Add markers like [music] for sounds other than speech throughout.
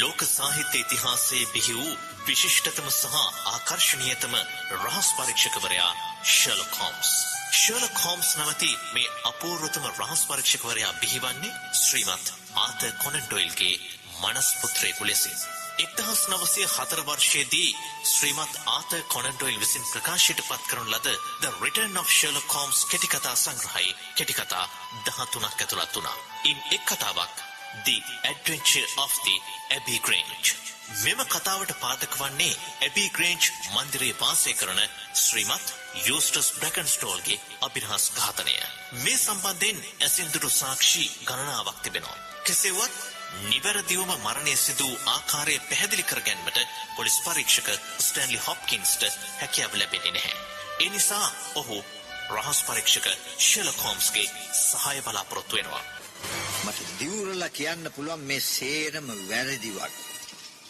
ලෝක සාහිත්‍ය ඉතිහාසයේ බිහි වූ විශිෂ්ටතම සහ ආකර්ශනීයතම රහස් පරීක්ෂකවරයා ෂර්ලොක් හෝම්ස්. ෂර්ලොක් හෝම්ස් නැමැති මේ අපූර්වතම රහස් පරීක්ෂකවරයා බිහිවන්නේ ශ්‍රීමත් ආතර් කොනන් ඩොයිල්ගේ මනස් පුත්‍රයෙකු ලෙසින්. එක්දහස් නවසය හතර වර්ෂයේදී ශ්‍රීමත් ආත කොනන්ඩොයිල් විසින් ප්‍රකාශයට පත් කරන ලද The Return of Sherlock Holmes කෙටිකතා සංග්‍රහයි කෙටිකතා දහතුනක් ඇතුළත් වුණා. ඉන් එක් කතාවක් The Adventure of the Abbey Grange. මෙම කතාවට පාදක වන්නේ ඇබී ග්‍රේන්ජ් මන්දිරයේ වාසය කරන ශ්‍රීමත් යෝස්ටස් බ්‍රැකන්ස්ටෝල්ගේ අභිරහස් ඝාතනය. මේ සම්බන්ධයෙන් ඇසින්දුරු සාක්ෂි ගණනාවක් තිබෙනවා. කෙසේවත් නිවැරදිවම මරණය සිදු ආකාරය පැහැදිලි කර ගැන්මට පොලිස් පරීක්ෂක ස්ටැන්ලි හොප්කින්ස්ට හැකියාව ලැබෙන්නේ නැහැ. ඒ නිසා ඔහු රහස් පරීක්ෂක ෂෙලොක් හෝම්ස්ගේ සහාය බලාපොරොත්තු වෙනවා. මට දිවුරලා කියන්න පුළුවන් මේ සේරම වැරදිවක්.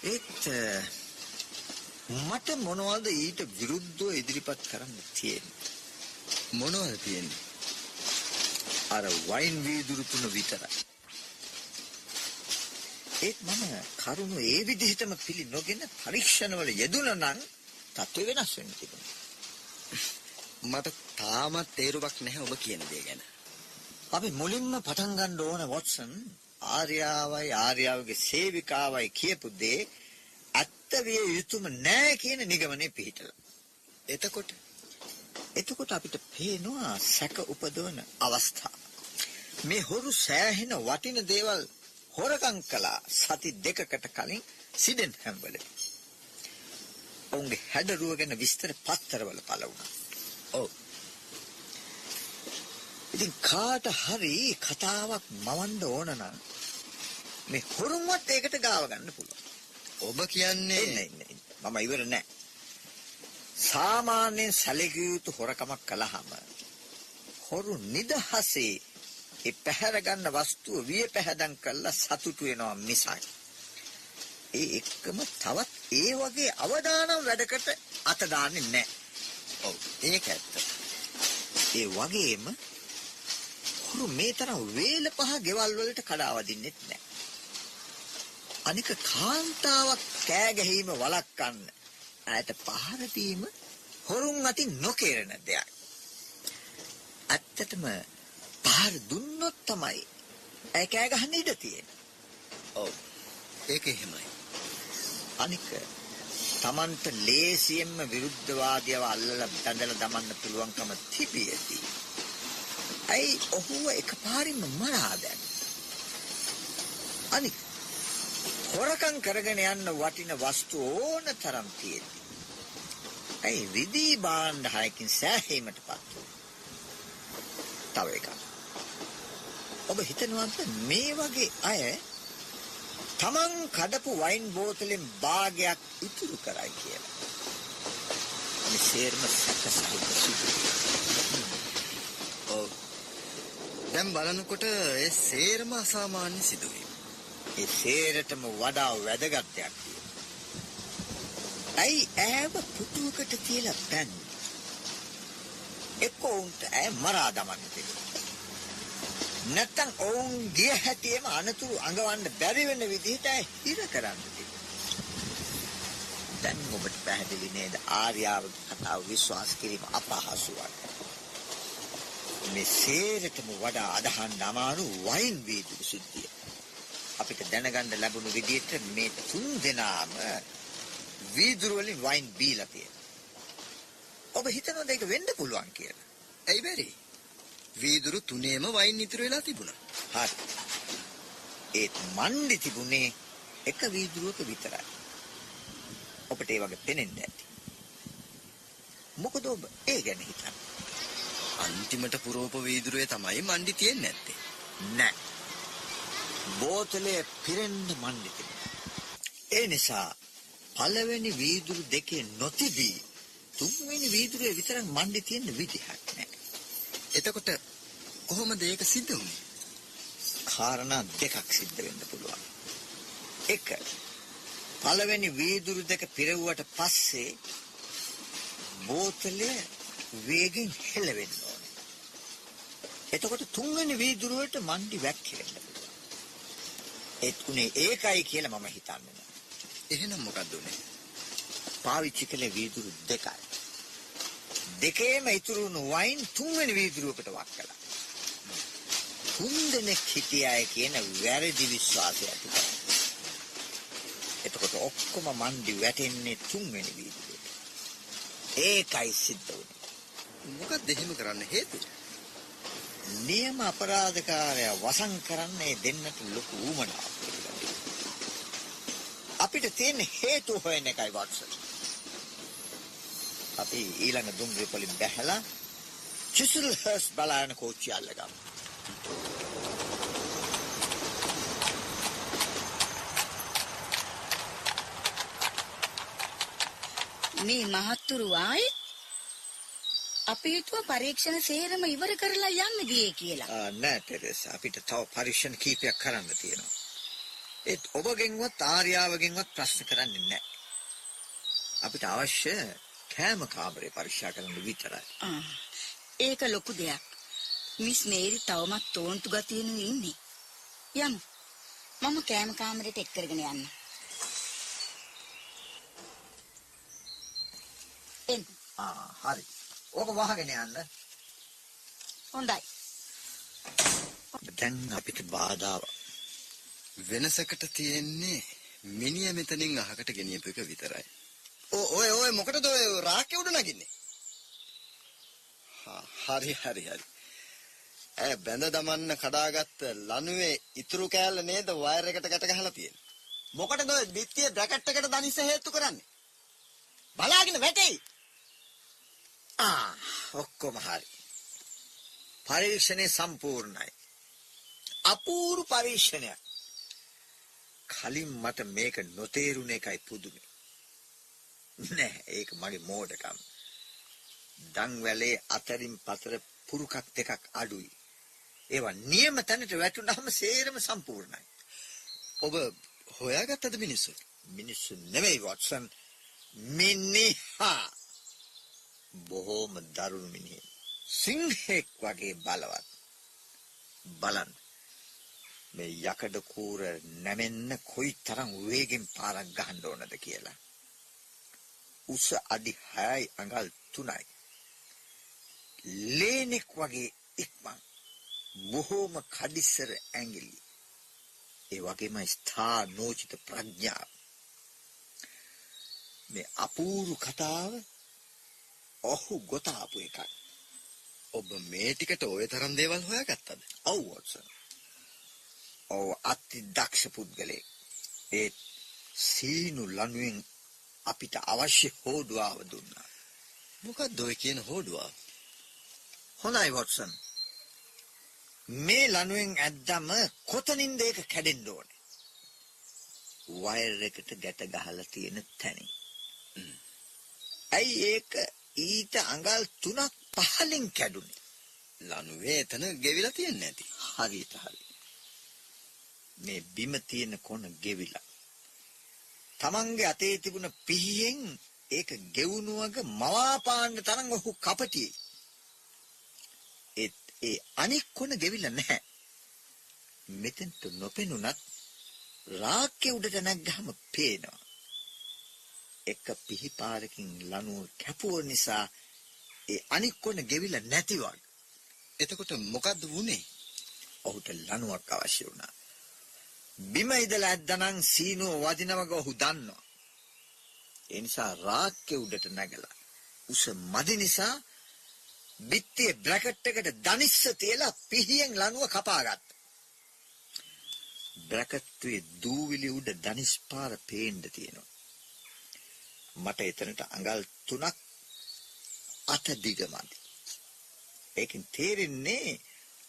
ඒත් මට මොනවද ඊට විරුද්ධව ඉදිරිපත් කරන්න තියෙන්නේ? මොනවද තියෙන්නේ? අර වයින් වීදුරු තුන විතරයි. ඒත් මම කරුණු ඒ විදිහටම පිළි නොගෙන පරීක්ෂණවල යෙදුණා නම් තත්ත්වය වෙනස් වෙන්න තිබුණා. මට තාමත් තේරුමක් නැහැ ඔබ කියන දේ ගැන. අපි මුලින්ම පටන් ගන්න ඕන වොට්සන් ආර්යාවයි ආර්යාවගේ සේවිකාවයි කියපු දේ ඇත්ත විය යුතුම නෑ කියන නිගමනය පිහිටලා. එතකොට එතකොට අපිට පේනවා සැක උපදවන අවස්ථා. මේ හොරු සෑහෙන වටින දේවල් හොරකම් කළා සති දෙකකට කලින් සිඩන් හැම්වල. ඔවුන්ගේ හැඩරුව ගැන විස්තර පත්තරවල පළ වුණා. ඔව්. ඉතින් කාට හරි කතාවක් මවන්න ඕන නම් මේ හොරුන්වත් ඒකට ගාව ගන්න පුළුවන්. ඔබ කියන්නේ නෑ මම ඉවර නෑ. සාමාන්‍යයෙන් සැලකිය යුතු හොරකමක් කළාම හොරු නිදහසේ ඒ පැහැර ගන්න වස්තුව විය පැහැදම් කරලා සතුටු වෙනවා මිසක් ඒ එක්කම තවත් ඒ වගේ අවදානම් වැඩකට අත දාන්නේ නැහැ. ඔව් ඒක ඇත්ත. ඒ වගේම හුරු මේ තරම් වේල පහ ගෙවල් වලට කඩාවදින්නෙත් නැහැ. අනික කාන්තාවක් කෑ ගැහිම වළක්වන්න ඇයට පහර දීම හොරුන් අතින් නොකේරන දෙයක්. ඇත්තටම පහර දුන්නොත් තමයි ඇය කෑ ගහන්න ඉඩ තියෙන්නේ. ඔව්. ඒක එහෙමයි. අනික Tamanට ලේසියෙන්ම විරුද්ධවාදියව අල්ලලා බඳලා දමන්න පුළුවන්කම තිබියදී. ඇයි ඔහුව එකපාරින්ම මරා දැන්? අනික හොරකම් කරගෙන යන්න වටින වස්තු ඕන තරම් තියෙනවා. ඇයි විදී භාණ්ඩ හයකින් සෑහීමටපත් තව එකක්. ඔබ හිතනවද මේ වගේ අය තමන් කඩපු වයින් බෝතලෙන් භාගයක් ඉතුරු කරයි කියලා. මේ සේරම සැකසහිත සිදුවීම්. ඔව්. දැන් බලනකොට ඒ සේරම අසාමාන්‍ය සිදුවීම්. ඒ සේරටම වඩා වැදගත් දෙයක් ඇයි ඈව පුටුවකට තියලා බැන්නේ? එක්ක උන්ට ඈ මරා දමන්න තිබුණා. නැත්තම් ඔවුන් ගිය හැටියෙම අනතුරු අඟවන්න බැරි වෙන විදිහට හිර කරන්න දැන් ඔබට පැහැදිලි නේද ආර්යාවගේ කතාව විශ්වාස කිරීම අපහසුවක්. මේ සේරටම වඩා අදහන්න අමාරු වයින් වීදුරු සිද්ධිය. අපිට දැනගන්න ලැබුණු විදිහට මේ තුන් දෙනාම වීදුරු වලින් වයින් බීලා තියෙනවා. ඔබ හිතනවද ඒක වෙන්න පුළුවන් කියලා? ඇයි බැරි? වීදුරු තුනේම වයින් ඉතුරු වෙලා තිබුණා. හරි. ඒත් මණ්ඩි තිබුණේ එක වීදුරුවක විතරයි. ඔබට ඒ වගේ පේනෙන්න ඇති. මොකද ඔබ ඒ ගැන හිතන්නේ? අන්තිමට පුරෝප වීදුරුවේ තමයි මණ්ඩි තියෙන්නේ නැත්තේ. නෑ. බෝතලේ පිරෙන්න මණ්ඩි තිබුණා. ඒ නිසා පළවෙනි වීදුරු දෙකේ නොතිබී තුන්වෙනි වීදුරුවේ විතරක් මණ්ඩි තියෙන විදිහක් නෑ. එතකොට කොහොමද ඒක සිද්ධ වුනේ? කාරණා දෙකක් සිද්ධ වෙන්න පුළුවන්. එක පළවෙනි වීදුරු දෙක පිරෙව්වට පස්සේ බෝතලය වේගෙන් හෙලවෙන්න ඕනේ. එතකොට තුන්වෙනි වීදුරුවට මණ්ඩි වැක්කිරෙන්න පුළුවන්. ඒත් උනේ ඒකයි කියලා මම හිතන්නේ නෑ. එහෙනම් මොකක්ද උනේ? පාවිච්චි කළේ වීදුරු දෙකයි. දෙකේම ඉතුරු වුණු වයින් තුන්වෙනි වීදුරුවකට වක් කළා. තුන් දෙනෙක් හිටියයි කියන වැරදි විශ්වාසය ඇති කරා. එතකොට ඔක්කොම මන්දි වැටෙන්නේ තුන්වෙනි වීදුරුවට. ඒකයි සිද්ධ වුනේ. මොකක්ද එහෙම කරන්න හේතුව? නියම අපරාධකාරයා වසන් කරන්නේ දෙන්නට ලොකු ඌමනාවක් අපිට තියෙන හේතු හොයන එකයි වත්සන්. අපි ඊළඟ දුම්රිය පොලින් බැහැලා චිසල්හර්ස් බලායන කෝච්චිය අල්ලගමු. මේ මහත්තුරු ආයෙත් අපි හිතුව පරීක්ෂණ සේරම ඉවර කරලා යන්න ගියේ කියලා. නෑ ටෙරෙස් අපිට තව පරීක්ෂණ කීපයක් කරන්න තියෙනවා. ඒත් ඔබගෙන්වත් ආර්යාවගෙන්වත් ප්‍රශ්න කරන්නේ නෑ. අපිට අවශ්‍ය කෑම කාමරේ පරීක්ෂා කරන්න විතරයි. ඒක ලොකු දෙයක්. මිස් මේරි තවමත් තෝන්තු ගතියෙන ඉන්නේ. යමු. මම කෑම කාමරයට එක් කරගෙන යන්න. එන්න. ආ, හරි. ඕක වහගෙන යන්න. හොඳයි. දැන් අපිට බාධාව. වෙනසකට තියෙන්නේ මිනිහ මෙතනින් අහකට ගෙනියපු එක විතරයි. ඔය ඔය මොකටද ඔය රාක්කේ උඩ නගින්නේ? හරි හරි හරි. ඈ බැඳ දමන්න කඩාගත්ත ලණුවේ ඉතුරු කෑල්ල නේද වයර් එකට ගැට ගහලා තියෙන්නේ. මොකටද ඔය බිත්තිය බ්‍රැකට් එකට දනිස්ස හේතු කරන්නේ? බලාගෙන වැටෙයි. ආ, ඔක්කොම හරි. පරීක්ෂණය සම්පූර්ණයි. අපූර්ව පරීක්ෂණයක්. කලින් මට මේක නොතේරුණ එකයි පුදුමයි. නෑ, ඒක මගේ මෝඩකම. දන්වැලේ අතරින් පතර පුරුකක් දෙකක් අඩුයි. ඒවා නියම තැනට වැටුනහම සේරම සම්පූර්ණයි. ඔබ හොයාගත්තද මිනිස්සු? මිනිස්සු නෙවෙයි වොට්සන් මිනිහා බොහෝම දරුණු මිනිහෙක්. සිංහෙක් වගේ බලවත්. බලන්න. මේ යකඩ කූර නැමෙන්න කොයි තරම් වේගෙන් පාරක් ගහන්න ඕනද කියලා. උස අඩි 6යි අඟල් 3යි ලේනෙක් වගේ ඉක්මන්. බොහෝම කඩිස්සර ඇඟිලි. ඒ වගේම ස්ථා නෝචිත ප්‍රඥාව. මේ අපූරු කතාව ඔහු ගොතාපු එකක්. ඔබ මේ ටිකට ওই තරම් දේවල් හොයාගත්තද? ඔව් වොට්සන්. ඔව් අති දක්ෂ පුද්ගලෙක්. ඒ සීනු ලණුවෙන් අපිට අවශ්‍ය හෝඩුවාව දුන්නා. මොකක්ද ඔය කියන හෝඩුවා? හොඳයි වොට්සන්. මේ ලණුවෙන් ඇද්දම කොතනින්ද ඒක කැඩෙන්න ඕනේ? වයර් එකට ගැට ගහලා තියෙන තැනින්. ඇයි ඒක ඊට අඟල් 3ක් පහලින් කැඩුනේ? ලණුවේ එතන ගෙවිලා තියන්නේ නැති. හරියට හරි. මේ බිම තියෙන කොන ගෙවිලා. Tamange අතේ තිබුණ පිහියෙන් ඒක ගෙවුණුවක මවාපාන්න තරම් ඔහු කපටියි. ඒ ඒ අනික් කොන ගෙවිලා නැහැ. මෙතෙන්ට නොපෙනුනත් රාක්කේ උඩට නැග්ගහම පේනවා. එක පිහිපාරකින් ලනුව කැපුව නිසා ඒ අනික් කොන ගෙවිලා නැති වගේ. එතකොට මොකද්ද වුනේ? ඔහුට ලණුවක් අවශ්‍ය වුණා. බිම ඉඳලා ඇද්දනම් සීනුව වදිනවක ඔහු දන්නවා. ඒ නිසා රාක්කේ උඩට නැගලා උස මදි නිසා බිත්තියේ බ්‍රැකට් එකට දනිස්ස තියලා පිහියෙන් ලණුව කපාගත්තා. බ්‍රැකට්ටුවේ දූවිලි උඩ දනිස් පාර පේන්න තියෙනවා. මට එතනට අඟල් 3ක් අත දිගමදි. ඒකෙන් තේරෙන්නේ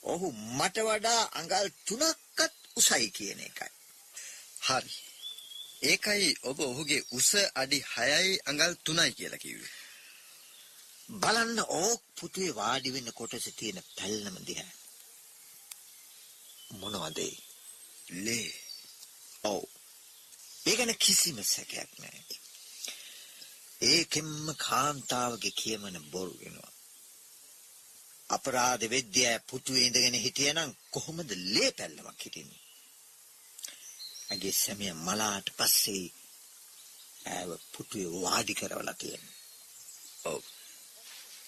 ඔහු මට වඩා අඟල් 3ක්වත් උසයි කියන එකයි. හරි. ඒකයි ඔබ ඔහුගේ උස අඩි 6යි අඟල් 3යි කියලා කිව්වේ. බලන්න ඕක් පුතේ වාඩි වෙන්න කොටසේ තියෙන පැල්ලම දිහා. මොනවද ඒ? ලේ. ඔව්. ඒ ගැන කිසිම සැකයක් නැහැ. ඒකෙන්ම කාන්තාවගේ කියමන බොරු වෙනවා. අපරාධ වෙද්දී පුතුවේ ඉඳගෙන හිටියනම් කොහොමද ලේ පැල්ලමක් හිටින්නේ? ඇගේ සැමිය මලාට පස්සේ ඇව පුටුවේ වාඩි කරවලා තියෙනවා. ඔව්.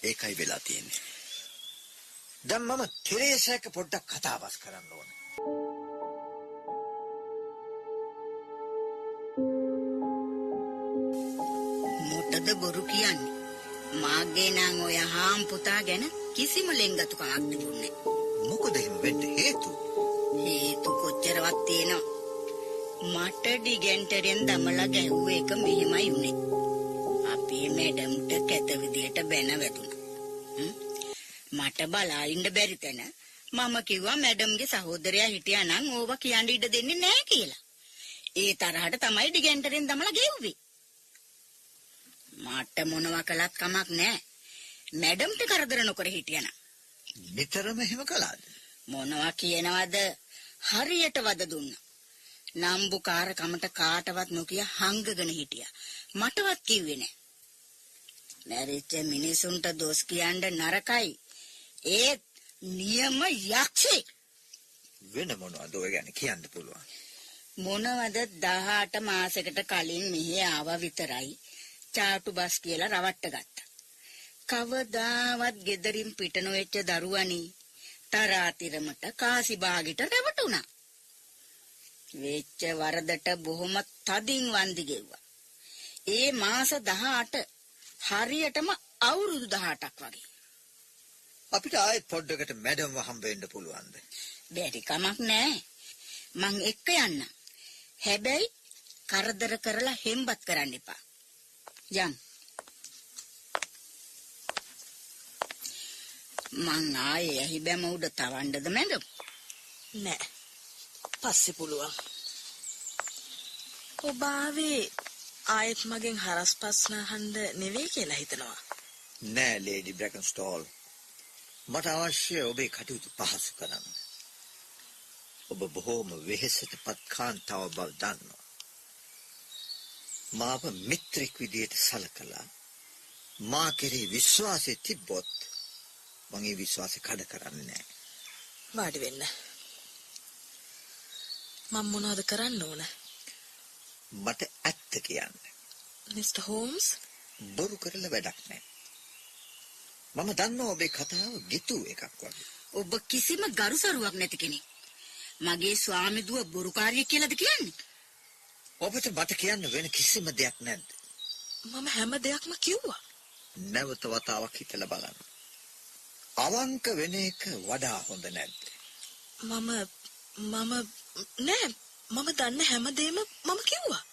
ඒකයි වෙලා තියෙන්නේ. දැන් මම තෙරේසාක පොඩ්ඩක් කතාබස් කරන්න ඕනේ. මොටද බොරු කියන්නේ? මාගේ නම් ඔය හාම් පුතා ගැන කිසිම ලෙන්ගතුකමක් තිබුණේ මොකද එහෙම වෙන්න හේතුව? හේතු කොච්චරවත් තියෙනවා. මට ඩිගෙන්ටරෙන් දමලා ගැහුව එක මෙහෙමයි උනේ. අපේ මැඩම්ට කැත විදියට බැන වැදුනා. මට බලා ඉන්න බැරි තැන මම කිව්වා මැඩම්ගේ සහෝදරයා හිටියා නම් ඕවා කියන්න ඉඩ දෙන්නේ නැහැ කියලා. ඒ තරහට තමයි ඩිගෙන්ටරෙන් දමලා ගෙව්වේ. මට මොනවා කළත් කමක් නැහැ. මැඩම්ට කරදර නොකර හිටියනම් නිතරම එහෙම කළාද? මොනවා කියනවද හරියට වද දුන්නා. නම්බුකාර කමට කාටවත් නොකිය හංගගෙන හිටියා. මටවත් කිව්වේ නෑ. මැරිච්ච මිනිසුන්ට දොස් කියන්න නරකයි. ඒත් නියම යක්ෂයෙක්. වෙන මොනවද ඔය ගැන කියන්න පුළුවන්? මොනවද 18 මාසයකට කලින් මෙහි ආවා විතරයි චාටු බස් කියලා රවට්ට ගත්තා. කවදාවත් gederin පිට නොවෙච්ච දරුවනි තරාතිරමට කාසිබාගෙට රැවටුණා. වෙච්ච වරදට බොහොම තදින් වන්දි ගෙව්වා. ඒ මාස 18 හරියටම අවුරුදු 18ක් වගේ. අපිට ආයෙත් පොඩ්ඩකට මැඩම්ව හම්බ වෙන්න පුළුවන්ද? බැරි කමක් නෑ. මං එක්ක යන්න. හැබැයි කරදර කරලා හෙම්බත් කරන්න එපා. යන්. මං ආයේ ඇහි බැම උඩ තවන්නද මැඩම්? නෑ. පස්සේ පුළුවන්. ඔබ ආවේ ආයෙත් මගෙන් හරස් ප්‍රශ්න අහන්න නෙවෙයි කියලා හිතනවා. නෑ ලේඩි බ්‍රැකන්ස්ටෝල්. මට අවශ්‍ය ඔබේ කටයුතු පහසු කරන්න. ඔබ බොහෝම වෙහෙසටපත් කාන්තාව බව දන්නවා. මාව මිත්‍රෙක් විදියට සලකලා මා කෙරෙහි විශ්වාසය තිබ්බොත් මං ඒ විශ්වාසය කඩ කරන්නේ නෑ. වාඩි වෙන්න. මම මොනවද කරන්න ඕන? මට ඇත්ත කියන්න. මිස්ටර් හෝම්ස් බොරු කරලා වැඩක් නෑ. මම දන්නවා ඔබේ කතාව ගිතු එකක් වගේ. ඔබ කිසිම ගරුසරුවක් නැති කෙනෙක්. මගේ ස්වාමි දුව බොරුකාරිය කියලාද කියන්නේ? ඔබට මට කියන්න වෙන කිසිම දෙයක් නැද්ද? මම හැම දෙයක්ම කිව්වා. නැවත වතාවක් හිතලා බලන්න. අවංක වෙන එක වඩා හොඳ නැද්ද? මම මම නෑ මම දන්න හැම දෙයක්ම මම කිව්වා.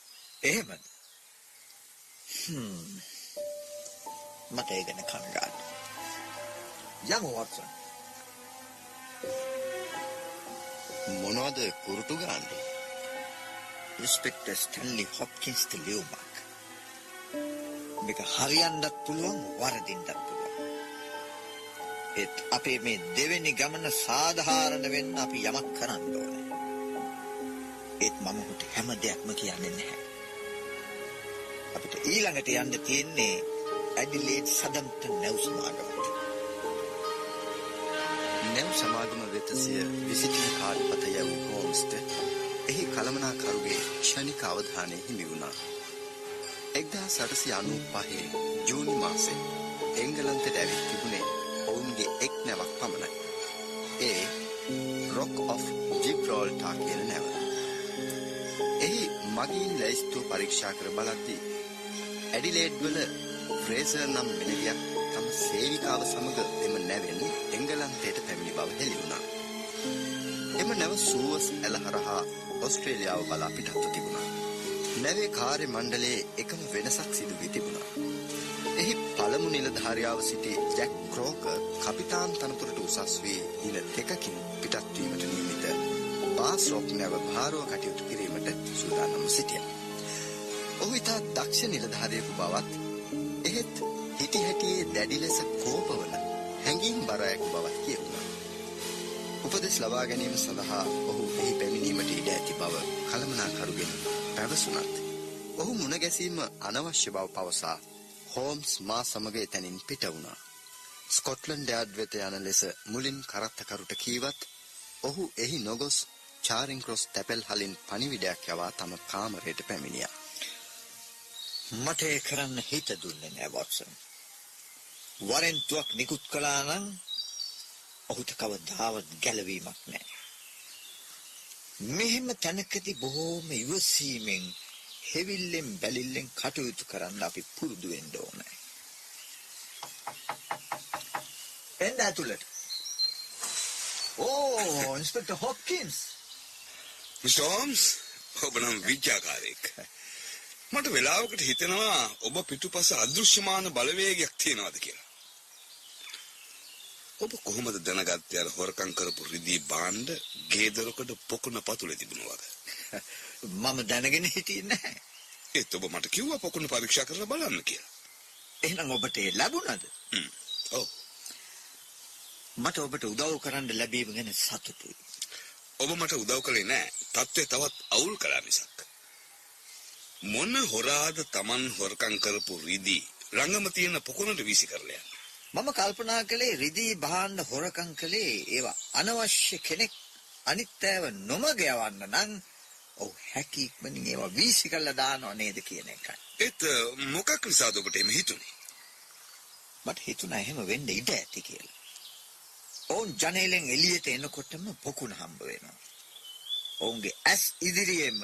එහෙමද? හ්ම්. මට ඒ ගැන කනගාටුයි. යමු වත්සන්. මොනවද කුරුටු ගාන්නේ? ඉන්ස්පෙක්ටර් ස්ටැන්ලි හොප්කින්ස් ට ලියුමක්. මේක හරියන්නත් පුළුවන් වරදින්නත් පුළුවන්. ඒත් අපේ මේ දෙවෙනි ගමන සාධාරණ වෙන්න අපි යමක් කරන්න ඕනේ. ඒත් මම ඔහුට හැම දෙයක්ම කියන්නේ නැහැ. අපිට ඊළඟට යන්න තියෙන්නේ ඇඩිලේඩ් සදම්ට නැව් සමාගමට. නැව් සමාගම වෙත සිය විසිටින කාර්යපත යවූ හෝම්ස්ට එහි කළමනාකරුගේ ක්ෂණික අවධානය හිමි වුණා. 1895 ජූනි මාසයේ එංගලන්තයට ඇවිත් තිබුණේ ඔවුන්ගේ එක් නැවක් පමණයි. ඒ රොක් ඔෆ් ජිබ්‍රාල්ටර් කියන නැව. එහි මගීන් ලැයිස්තුව පරීක්ෂා කර බලද්දී ඇඩිලේඩ් වල ෆ්‍රේසර් නම් මෙනෙවියක් තම සේවිකාව සමග එම නැවෙන් එංගලන්තයට පැමිණි බව හෙළි වුණා. එම නැව සූවස් ඇල හරහා ඔස්ට්‍රේලියාව බලා පිටත්ව තිබුණා. නැවේ කාර්ය මණ්ඩලයේ එකම වෙනසක් සිදු වී තිබුණා. එහි පළමු නිලධාරියාව සිටි ජැක් ක්‍රෝකර් කපිතාන් තනතුරට උසස් වී දින දෙකකින් පිටත් වීමට නියමිත බාස් රොක් නැව භාරව කටයුතු කිරීමට සූදානම් සිටියා. ඔහු ඉතා දක්ෂ නිලධාරියෙකු බවත් එහෙත් හිටි හැටියේ දැඩි ලෙස කෝපවන හැඟීම් බර අයෙකු බවත් කියවුණා. උපදෙස් ලබා ගැනීම සඳහා ඔහු එහි පැමිණීමට ඉඩ ඇති බව කළමනාකරුගෙන් පැවසුනත් ඔහු මුණ ගැසීම අනවශ්‍ය බව පවසා හෝම්ස් මා සමග එතැනින් පිට වුණා. ස්කොට්ලන්ඩ් යාඩ් වෙත යන ලෙස මුලින් කරත්තකරුට කීවත් ඔහු එහි නොගොස් චාරින් ක්‍රොස් තැපැල් හලින් පණිවිඩයක් යවා තම කාමරයට පැමිණියා. මට ඒ කරන්න හිත දුන්නේ නෑ වොට්සන්. වරෙන්තුවක් නිකුත් කළා නම් ඔහුට කවදාවත් ගැලවීමක් නෑ. මෙහෙම තැනකදී බොහෝම ඉවසීමෙන් හෙවිල්ලෙන් බැලිල්ලෙන් කටයුතු කරන්න අපි පුරුදු වෙන්න ඕනේ. එන්න ඇතුළට. ඕ ඉන්ස්පෙක්ටර් හොප්කින්ස්. මිස්ටර් හෝම්ස් ඔබ නම් විද්‍යාකාරයෙක්. මට වෙලාවකට හිතෙනවා ඔබ පිටුපස අදෘශ්‍යමාන බලවේගයක් තියෙනවද කියලා. ඔබ කොහොමද දැනගත්තේ අර හොරකම් කරපු රිදී භාණ්ඩ ගේ දොරකඩ පොකුණ පතුලේ තිබුණා වගේ? [laughs] මම දැනගෙන හිටියේ නැහැ. ඒත් ඔබ මට කිව්වා පොකුණ පරීක්ෂා කරලා බලන්න කියලා. එහෙනම් ඔබට ඒ ලැබුණද? ඔව්. මට ඔබට උදව් කරන්න ලැබීම ගැන සතුටුයි. ඔබ මට උදව් කළේ නෑ. තත්ත්වය තවත් අවුල් කළා මිසක්. මොන හොරාද Taman හොරකම් කරපු රිදී රංගම තියෙන පොකුණට වීසි කරලා යන්නේ. මම කල්පනා කළේ රිදී භාණ්ඩ හොරකම් කළේ ඒවා අනවශ්‍ය කෙනෙක් අනිත්‍යව නොමග යවන්න නම් ඔව් හැකි ඉක්මනින් ඒවා වීසි කරලා දානව නේද කියන එකයි. ඒත් මොකක් නිසාද ඔබට එහෙම හිතුනේ? මට හිතුණා එහෙම වෙන්න ඉඩ ඇති කියලා. ඔවුන් ජනේලෙන් එළියට එනකොටම පොකුණ හම්බ වෙනවා. ඔවුන්ගේ ඇස් ඉදිරියේම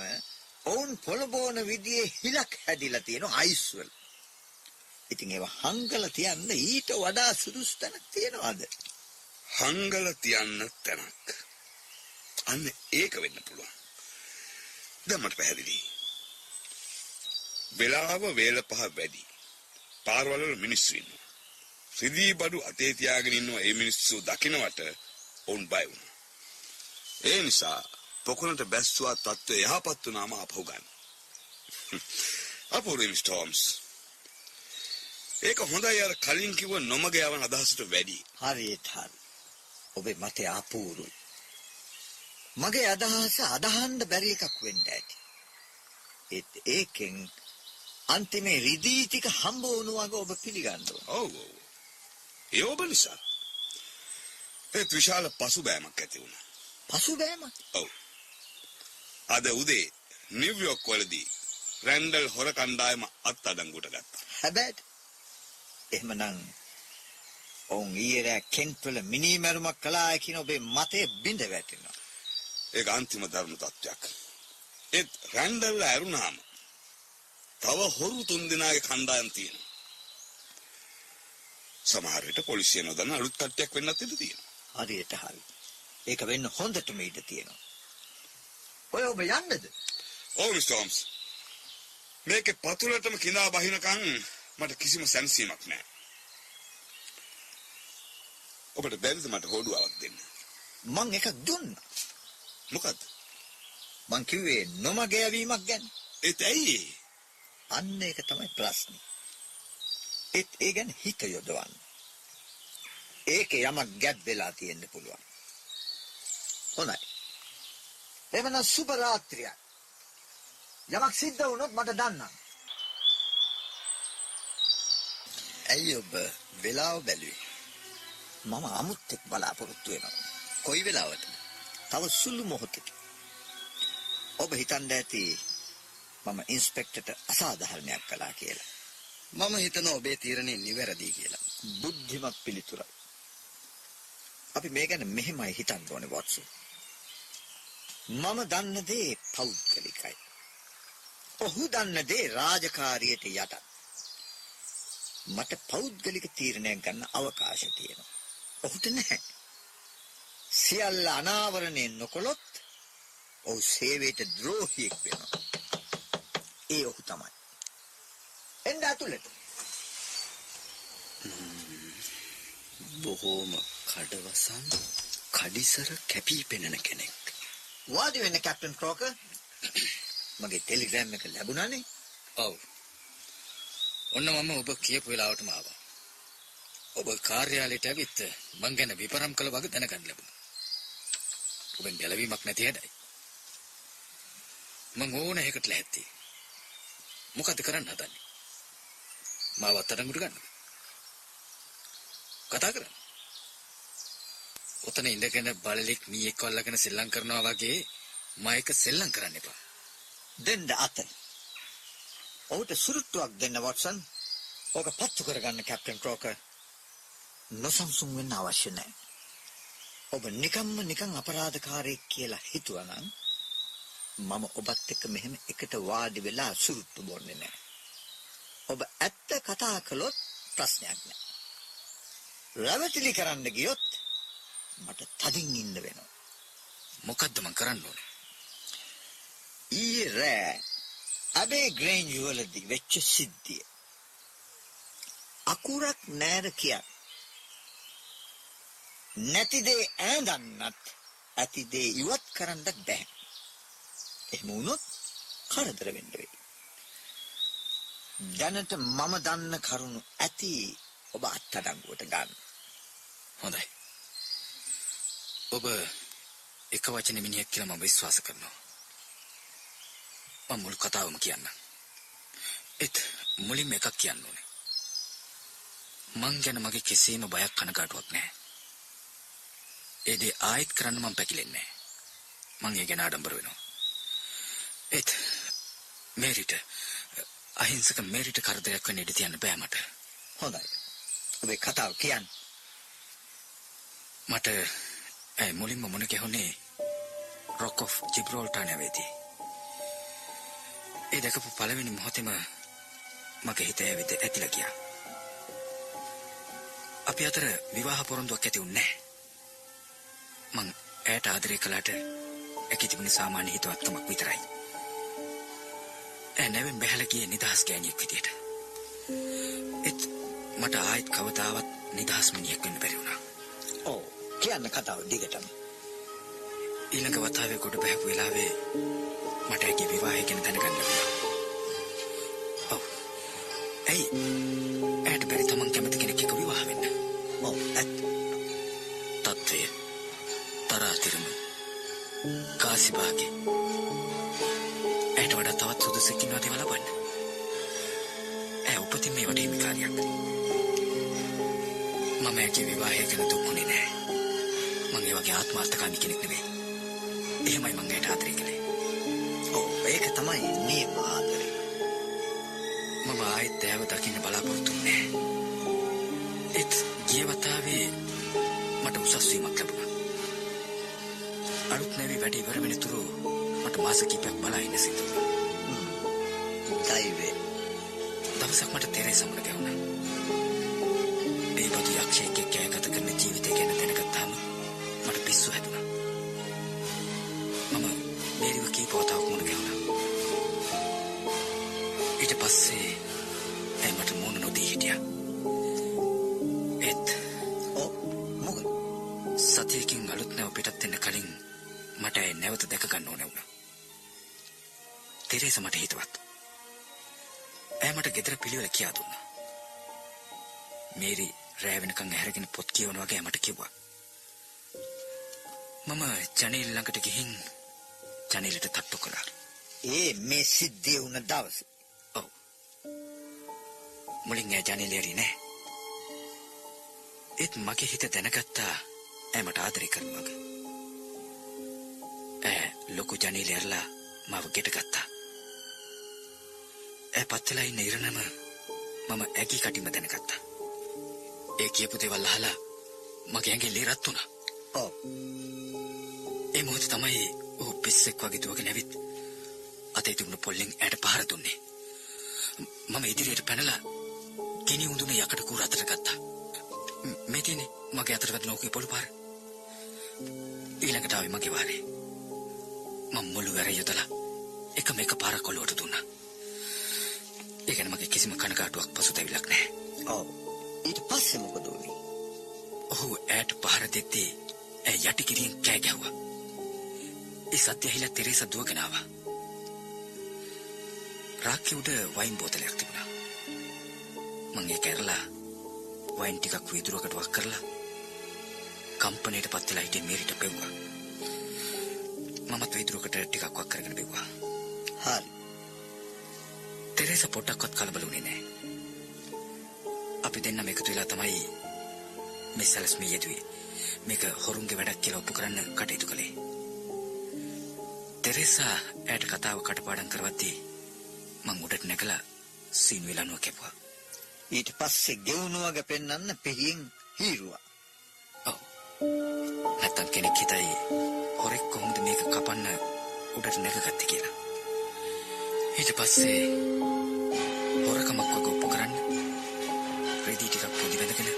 ඔවුන් පොළබෝන විදියේ හිලක් හැදිලා තියෙන අයිස් වල. ඉතින් ඒවා හංගල තියන්න ඊට වඩා සුදුසු තැනක් තියනවාද? හංගල තියන්න තැනක්. අන්න ඒක වෙන්න පුළුවන්. දැන් මට පැහැදිලි. වෙලාව වේල පහ වැඩි. පාරවල වල මිනිස්සු ඉන්නවා. රිදී බඩු අතේ තියාගෙන ඉන්නවා ඒ මිනිස්සු දකිනවට ඔවුන් බය වුණා. ඒ නිසා පොකුණට බැස්සුවා තත්ත්වය යහපත් වුණාම අපහු ගන්න. [laughs] අපෝ මිස්ටර් හෝම්ස්. ඒක හොඳයි අර කලින් කිව්ව නොමග යවන අදහසට වැඩි. හරියට හරි. ඔබේ මතය අපූරුයි. මගේ අදහස අදහන්න බැරි එකක් වෙන්න ඇති. ඒත් ඒකෙන් අන්තිමේ රිදී ටික හම්බ වුණු වගේ ඔබ පිළිගන්න ඕන. ඔව් ඔව්. ඒ ඔබ නිසා. ඒත් විශාල පසුබෑමක් ඇති වුණා. පසුබෑම ඔව්. අද උදේ නිව්යෝක් වලදී රැන්ඩල් හොර කණ්ඩායම අත්අඩංගුවට ගත්තා. හැබැයි එහෙමනම් ඔවුන් ඊයේ රෑ කෙන්ට් වල මිනිමැරුමක් කළා කියන ඔබේ මතය බිඳ වැටෙනවා. ඒක අන්තිම ධර්ම තත්ත්වයක්. ඒත් රැන්ඩල් ඇරුණාම තව හොරු තුන් දෙනාගේ කණ්ඩායම් තියෙනවා. සමහර විට පොලිසිය නොදන්න අලුත් කට්ටියක් වෙන්නත් ඉඩ තියෙනවා. හරියට හරි. ඒක වෙන්න හොඳටම ඉඩ තියෙනවා. ඔය ඔබ යන්නද? ඔව් මිස්ටර් හෝම්ස්. මේකේ පතුලටම කිඳා බහිනකන් මට කිසිම සැනසීමක් නැහැ. ඔබට බැරිද මට හොඩුවාවක් දෙන්න? මං එකක් දුන්නා. මොකද්ද? මං කිව්වේ නොමග යවීමක් ගැන. ඒත් ඇයි? අන්න ඒක තමයි ප්‍රශ්නේ. ඒත් ඒ ගැන හිත යොදවන්න. ඒක යමක් ගැබ් වෙලා තියෙන්න පුළුවන්. හොඳයි. එවනම් සුබ රාත්‍රියක්. යමක් සිද්ධ වුණොත් මට දන්නම්. ඇයි ඔබ වෙලාව බැලුවේ? මම අමුත්තෙක් බලාපොරොත්තු වෙනවා. කොයි වෙලාවට? තව සුළු මොහොතකින්. ඔබ හිතන්න ඇති මම ඉන්ස්පෙක්ටර්ට අසාධාරණයක් කළා කියලා. මම හිතනවා ඔබේ තීරණය නිවැරදි කියලා. බුද්ධිමත් පිළිතුරක්. අපි මේ ගැන මෙහෙමයි හිතන්න ඕනේ වොට්සන්. මම දන්න දේ පෞද්ගලිකයි. ඔහු දන්න දේ රාජකාරියට යටත්. මට පෞද්ගලික තීරණයක් ගන්න අවකාශ තියෙනවා. ඔහුට නැහැ. සියල්ල අනාවරණය නොකොළොත් ඔහු සේවයට ද්‍රෝහියෙක් වෙනවා. ඒ ඔහු තමයි. එන්න ඇතුළට. බොහෝම කඩවසන් කඩිසර කැපී පෙනෙන කෙනෙක්. වාඩි වෙන්න කැප්ටන් ක්‍රෝකර්. මගේ ටෙලිග්‍රෑම් එක ලැබුණානේ. ඔව්. ඔන්න මම ඔබ කියපු වෙලාවටම ආවා. ඔබ කාර්යාලයට ඇවිත් මං ගැන විපරම් කළ වගේ දැනගන්න ලැබුණා. ඔබෙන් ගැලවීමක් නැති හැඩයි. මං ඕන එකකට ලැහැත්ති. මොකද කරන්න හදන්නේ? මාව අත්අඩංගුවට ගන්නද? කතා කරන්න. ඔතන ඉඳගෙන බලලෙක් මීයක් අල්ලගෙන සෙල්ලම් කරනවා වගේ මම ඒක සෙල්ලම් කරන්න එපා. දෙන්න අත. ඔහුට සුරුට්ටුවක් දෙන්න වොට්සන්. ඕක පත්තු කරගන්න කැප්ටන් ක්‍රෝකර්. නොසන්සුන් වෙන්න අවශ්‍ය නැහැ. ඔබ නිකම්ම නිකන් අපරාධකාරයෙක් කියලා හිතුවනම් මම ඔබත් එක්ක මෙහෙම එකට වාඩි වෙලා සුරුට්ටු බොන්නේ නැහැ. ඔබ ඇත්ත කතා කළොත් ප්‍රශ්නයක් නැහැ. රැවටිලි කරන්න ගියොත් මට තදින් ඉන්න වෙනවා. මොකද්ද මං කරන්න ඕනේ? ඊයේ රෑ අබේ ග්‍රේන්ජ් වලදී වෙච්ච සිද්ධිය. අකුරක් නෑර කියන්න. නැති දේ ඈඳන්නත් ඇති දේ ඉවත් කරන්නත් බැහැ. එහෙම වුණොත් කරදර වෙන්න වෙයි. දැනට මම දන්න කරුණු ඇති ඔබ අත්අඩංගුවට ගන්න. හොඳයි. ඔබ එක වචන මිනිහෙක් කියලා මම විශ්වාස කරනවා. මම මුල් කතාවම කියන්න. ඒත් මුලින්ම එකක් කියන්න ඕනේ. මං ගැන මගේ කිසිම බයක් කනගාටුවක් නැහැ. ඒ දේ ආයෙත් කරන්න මම පැකිලෙන්නේ නැහැ. මං ඒ ගැන ආඩම්බර වෙනවා. ඒත් මේරිට අහිංසක මේරිට කරදරයක් වෙන්න ඉඩ තියන්න බෑ මට. හොඳයි. ඔබේ කතාව කියන්න. මට ඇයි මුලින්ම මුණ ගැහුනේ රොක් ඔෆ් ජිබ්‍රෝල්ටා නැවේදී. ඒ දැකපු පළවෙනි මොහොතේම මගේ හිත ඇවිත් ඇතිලා ගියා. අපි අතර විවාහ පොරොන්දුවක් ඇති වුණේ නැහැ. මං ඇයට ආදරය කළාට ඒකේ තිබුණ සාමාන්‍ය හිතවත්කමක් විතරයි. ඇය නැවෙන් බැහැලා ගියේ නිදහස් ගෑණියෙක් විදියට. ඒත් මට ආයෙත් කවදාවත් නිදහස් මිනිහෙක් වෙන්න බැරි වුණා. ඔව් කියන්න කතාව දිගටම. ඊළඟ වතාවේ කොට බහැපු වෙලාවේ මට ඇගේ විවාහය ගැන දැනගන්න ලැබුණා. ඔව්. ඇයි? ඇයට බැරි තමන් කැමති කෙනෙක් එක්ක විවාහ වෙන්න. ඔව් ඇත්ත. තත්ත්වය. තරාතිරම. කාසිභාගේ. ඇයට වඩා තවත් සුදුසෙක් ඉන්නවද ඒවා ලබන්න? ඇය උපතින් මේ වටේ හිමිකාරියක්. මම ඇගේ විවාහය ගැන දුක්ුණේ නෑ. මං ඒ වගේ ආත්මාර්ථකාමී කෙනෙක් නෙවෙයි. එහෙමයි මං ඇයට ආදරය කළේ. ඔව් ඒක තමයි නියම ආදරය. මම ආයෙත් ඇයව දකින්න බලාපොරොත්තු වෙන්නේ ඒත් ගිය වතාවේ මට උසස් වීමක් ලැබුණා. අලුත් නැවි වැඩ ඉවර වෙන තුරු මට මාස කිහිපයක් බලා ඉන්න සිදු වුණා. දෛවේ. දවසක් මට තෙරේසා මුණ ගැහුණා. ඒ බදු යක්ෂයෙක් ඊට පස්සේ ඇය මට මුණ නොදී හිටියා. ඒත් මොකද? සතියකින් අලුත් නැව පිටත් වෙන්න කලින් මට ඇය නැවත දැක ගන්න ඕන වුණා. තෙරේසා මට හිතවත්. ඇය මට ගෙදර පිළිවෙල කියා දුන්නා. මේරි රෑ වෙනකන් ඇහැරගෙන පොත් කියවන වගේ මට කිව්වා. මම ජනේල් ළඟට ගිහින් ජනේලට තට්ටු කළා. ඒ මේ සිද්ධිය වුණ දවසේ. මුලින් ඇය ජනේලේ ඇරි නෑ. ඒත් මගේ හිත දැනගත්තා ඇය මට ආදරය කරන වගේ. ඇය ලොකු ජනේලේ ඇරලා මාව ගෙට ගත්තා. ඇය පත්වෙලා ඉන්න ඉරණම මම ඇගී කටින්ම දැනගත්තා. ඒ කියපු දේවල් අහලා මගේ ඇඟේ ලේ රත් වුණා. ඔව්. ඒ මොහොතේ තමයි ඔහු පිස්සෙක් වගේ දුවගෙන ඇවිත් අතේ තිබුණු පොල්ලෙන් ඇයට පහර දුන්නේ. මම ඉදිරියට පැනලා ගිනි උඳුන යකඩ කූර අතට ගත්තා. ම්- තියෙන්නේ මගේ අතට වැදුණු ඔහුගේ පොළු පාර. ඊළඟට ආවේ මගේ වාරේ. මම මුළු වැර යොදලා එකම එක පාරක් ඔලුවට දුන්නා. ඒ ගැන මගේ කිසිම කනගාටුවක් පසුතැවිල්ලක් නැහැ. ඔව්. ඊට පස්සේ මොකද වුනේ? ඔහු ඇයට පහර දෙද්දී ඇය යටි කිරියෙන් කෑ ගැහුවා. ඒ සත්‍ය ඇහිලා තෙරේසා දුවගෙන ආවා. රාක්කේ උඩ වයින් බෝතලයක් තිබුණා. මං ඒක ඇරලා වයින් ටිකක් වීදුරුවකට වක් කරලා කම්පනයට පත් වෙලා හිටිය මේරිට පෙව්වා. මමත් වීදුරුවකට ටිකක් වක් කරගෙන බෙව්වා. හරි. තෙරේසා පොඩ්ඩක්වත් කලබල වුණේ නැහැ. අපි දෙන්නම එකතු වෙලා තමයි මේ සැලස්ම යෙදුවේ. මේක හොරුන්ගේ වැඩක් කියලා ඔප්පු කරන්න කටයුතු කළේ. තෙරේසා ඇයට කතාව කටපාඩම් කරවද්දී මං උඩට නැගලා සීනුවේ ලනුව කැපුවා. ඊට පස්සේ ගෙවුණු වගේ පෙන්වන්න පිහින් හීරුවා. ඔව්. නැත්තම් කෙනෙක් හිතයි හොරෙක් කොහොමද මේක කපන්න උඩට නැගගත්තේ කියලා. ඊට පස්සේ හොරකමක් වගේ ඔප්පු කරන්න රෙදි ටිකක් පොඩි බඳගෙන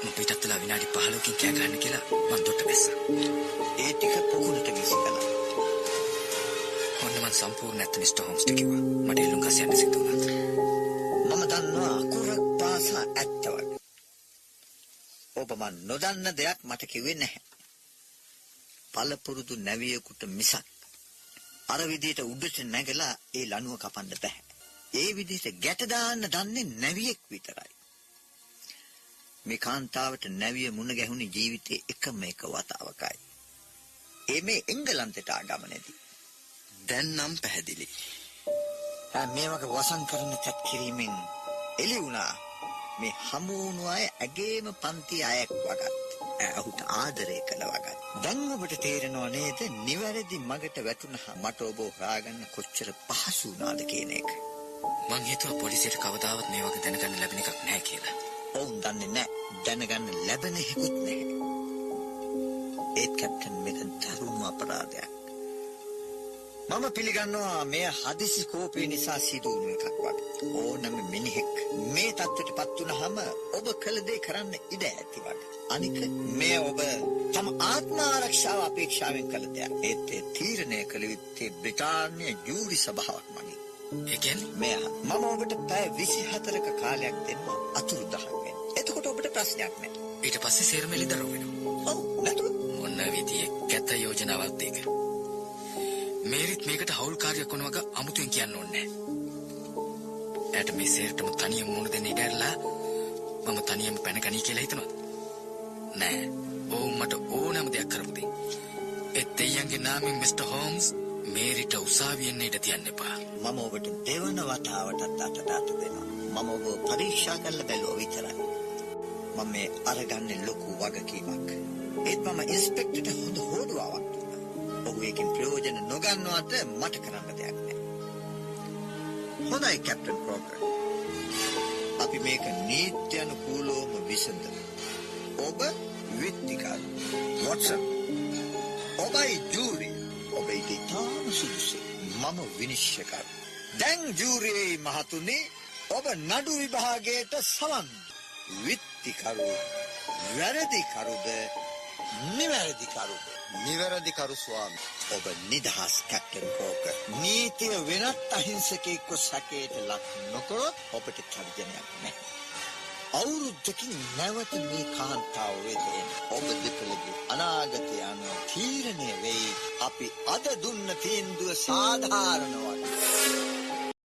මම පිටත් වෙලා විනාඩි 15කින් කෑ ගන්න කියලා මං දොට්ට බැස්සා. ඒ ටික පොකුණට විසි කළා. ඔන්න මං සම්පූර්ණ නැත්ත මිස්ටර් හෝම්ස්ට කිව්වා. මට එල්ලුම් ගස් යන්න සිද්ධ වුණා. දන්නවා අකුරක් පාසා ඇත්ත වගේ. ඔබ මන් නොදන්න දෙයක් මට කිව්වේ නැහැ. පළපුරුදු නැවියෙකුට මිසක් අර විදිහට උඩට නැගලා ඒ ලණුව කපන්න බෑ. ඒ විදිහට ගැට දාන්න දන්නේ නැවියෙක් විතරයි. මේ කාන්තාවට නැවිය මුණ ගැහුණේ ජීවිතේ එකම එක වතාවකයි. ඒ මේ එංගලන්තයට ආගමනේදී. දැන් නම් පැහැදිලි. ආ, මේ වගේ වසන් කරන කත් කිරීමෙන් එළි වුණා. මේ හමු වුණු අය ඇගේම පන්ති අයෙක් වගත්. ඇහුට ආදරය කළ වගත්. දැන් ඔබට තේරෙනව නේද? නිවැරදි මගට වැටුණා මට ඔබ හොයාගන්න කොච්චර පහසු වුණාද කියන එක. මං හිතුවා පොලිසියට කවදාවත් මේ වගේ දැනගන්න ලැබෙන එකක් නැහැ කියලා. ඔවුන් දන්නේ නැහැ. දැනගන්න ලැබෙන හේකුත් නැහැ. ඒත් කැප්ටන් මේක දරුණු අපරාධයක් මම පිළිගන්නවා මේ හදිසි කෝපය නිසා සිදු වුණු එකක් වගේ ඕනම මිනිහෙක් මේ තත්ත්වයට පත් වුනහම ඔබ කළ දේ කරන්න ඉඩ ඇති වගේ අනික මේ ඔබ තම ආත්ම ආරක්ෂාව අපේක්ෂාවෙන් කළ දෙයක් ඒත් ඒ තීරණය කළ යුත්තේ බ්‍රිතාන්‍ය ජූරි සභාවක් මගින් ඒ කියන්නේ මෙය මම ඔබට පැය 24ක කාලයක් දෙන්න අතුරුදහන් වෙන්න. එතකොට ඔබට ප්‍රශ්නයක් නැහැ. ඊට පස්සේ සේරම එළිදරව් වෙනවා. ඔව් නැතුව මොන විදියේ කැත යෝජනාවක්ද ඒක? මේරිත් මේකට හවුල්කාරයක් වුණ වගේ අමුතුවෙන් කියන්න ඕනේ නැහැ. එයාට මේ සේරටම තනියම මුණ දෙන්න ඉඩ ඇරලා මම තනියම පැන ගනී කියලා හිතනවා. නෑ. ඔව් මට ඕනම දෙයක් කරමු දෙයි. ඒ දෙයියන්ගේ නාමයෙන් මිස්ටර් හෝම්ස් මේරිට උසාවියෙන් ඉඩ තියන්න එපා. මම ඔබට දෙවන වතාවටත් අතට අත දෙනවා. මම ඔබ පරීක්ෂා කරලා බැලුවා විතරයි. මම මේ අරගන්නේ ලොකු වගකීමක්. ඒත් මම ඉන්ස්පෙක්ටර්ට හොඳ හෝඩුවාවක් දුන්නා. ඔහු ඒකෙන් ප්‍රයෝජන නොගන්නවට මට කරන්න දෙයක් නැහැ. හොඳයි කැප්ටන් ක්‍රෝකර්. අපි මේක නීත්‍යනුකූලවම විසඳමු. ඔබ විත්තිකරු. වොට්සන්. ඔබයි ජූරි. ඔබ ඉතාම සුදුසු. මම විනිශ්චයකරු. දැන් ජූරියේ මහතුනේ ඔබ නඩු විභාගයට සවන් විත්තිකරු වැරදිකරුද නිවැරදිකරුද නිවැරදි කරු ස්වාමී. ඔබ නිදහස් කැප්ටන් කෝක. නීතිය වෙනත් අහිංසකයෙක්ව සැකයට ලක් නොකොත් ඔබට තර්ජනයක් නැහැ. අවුරුද්දකින් නැවත මේ කාන්තාව වෙදෙන ඔබ දෙපළගේ අනාගතය අනුව තීරණය වෙයි. අපි අද දුන්න තීන්දුව සාධාරණ වගේ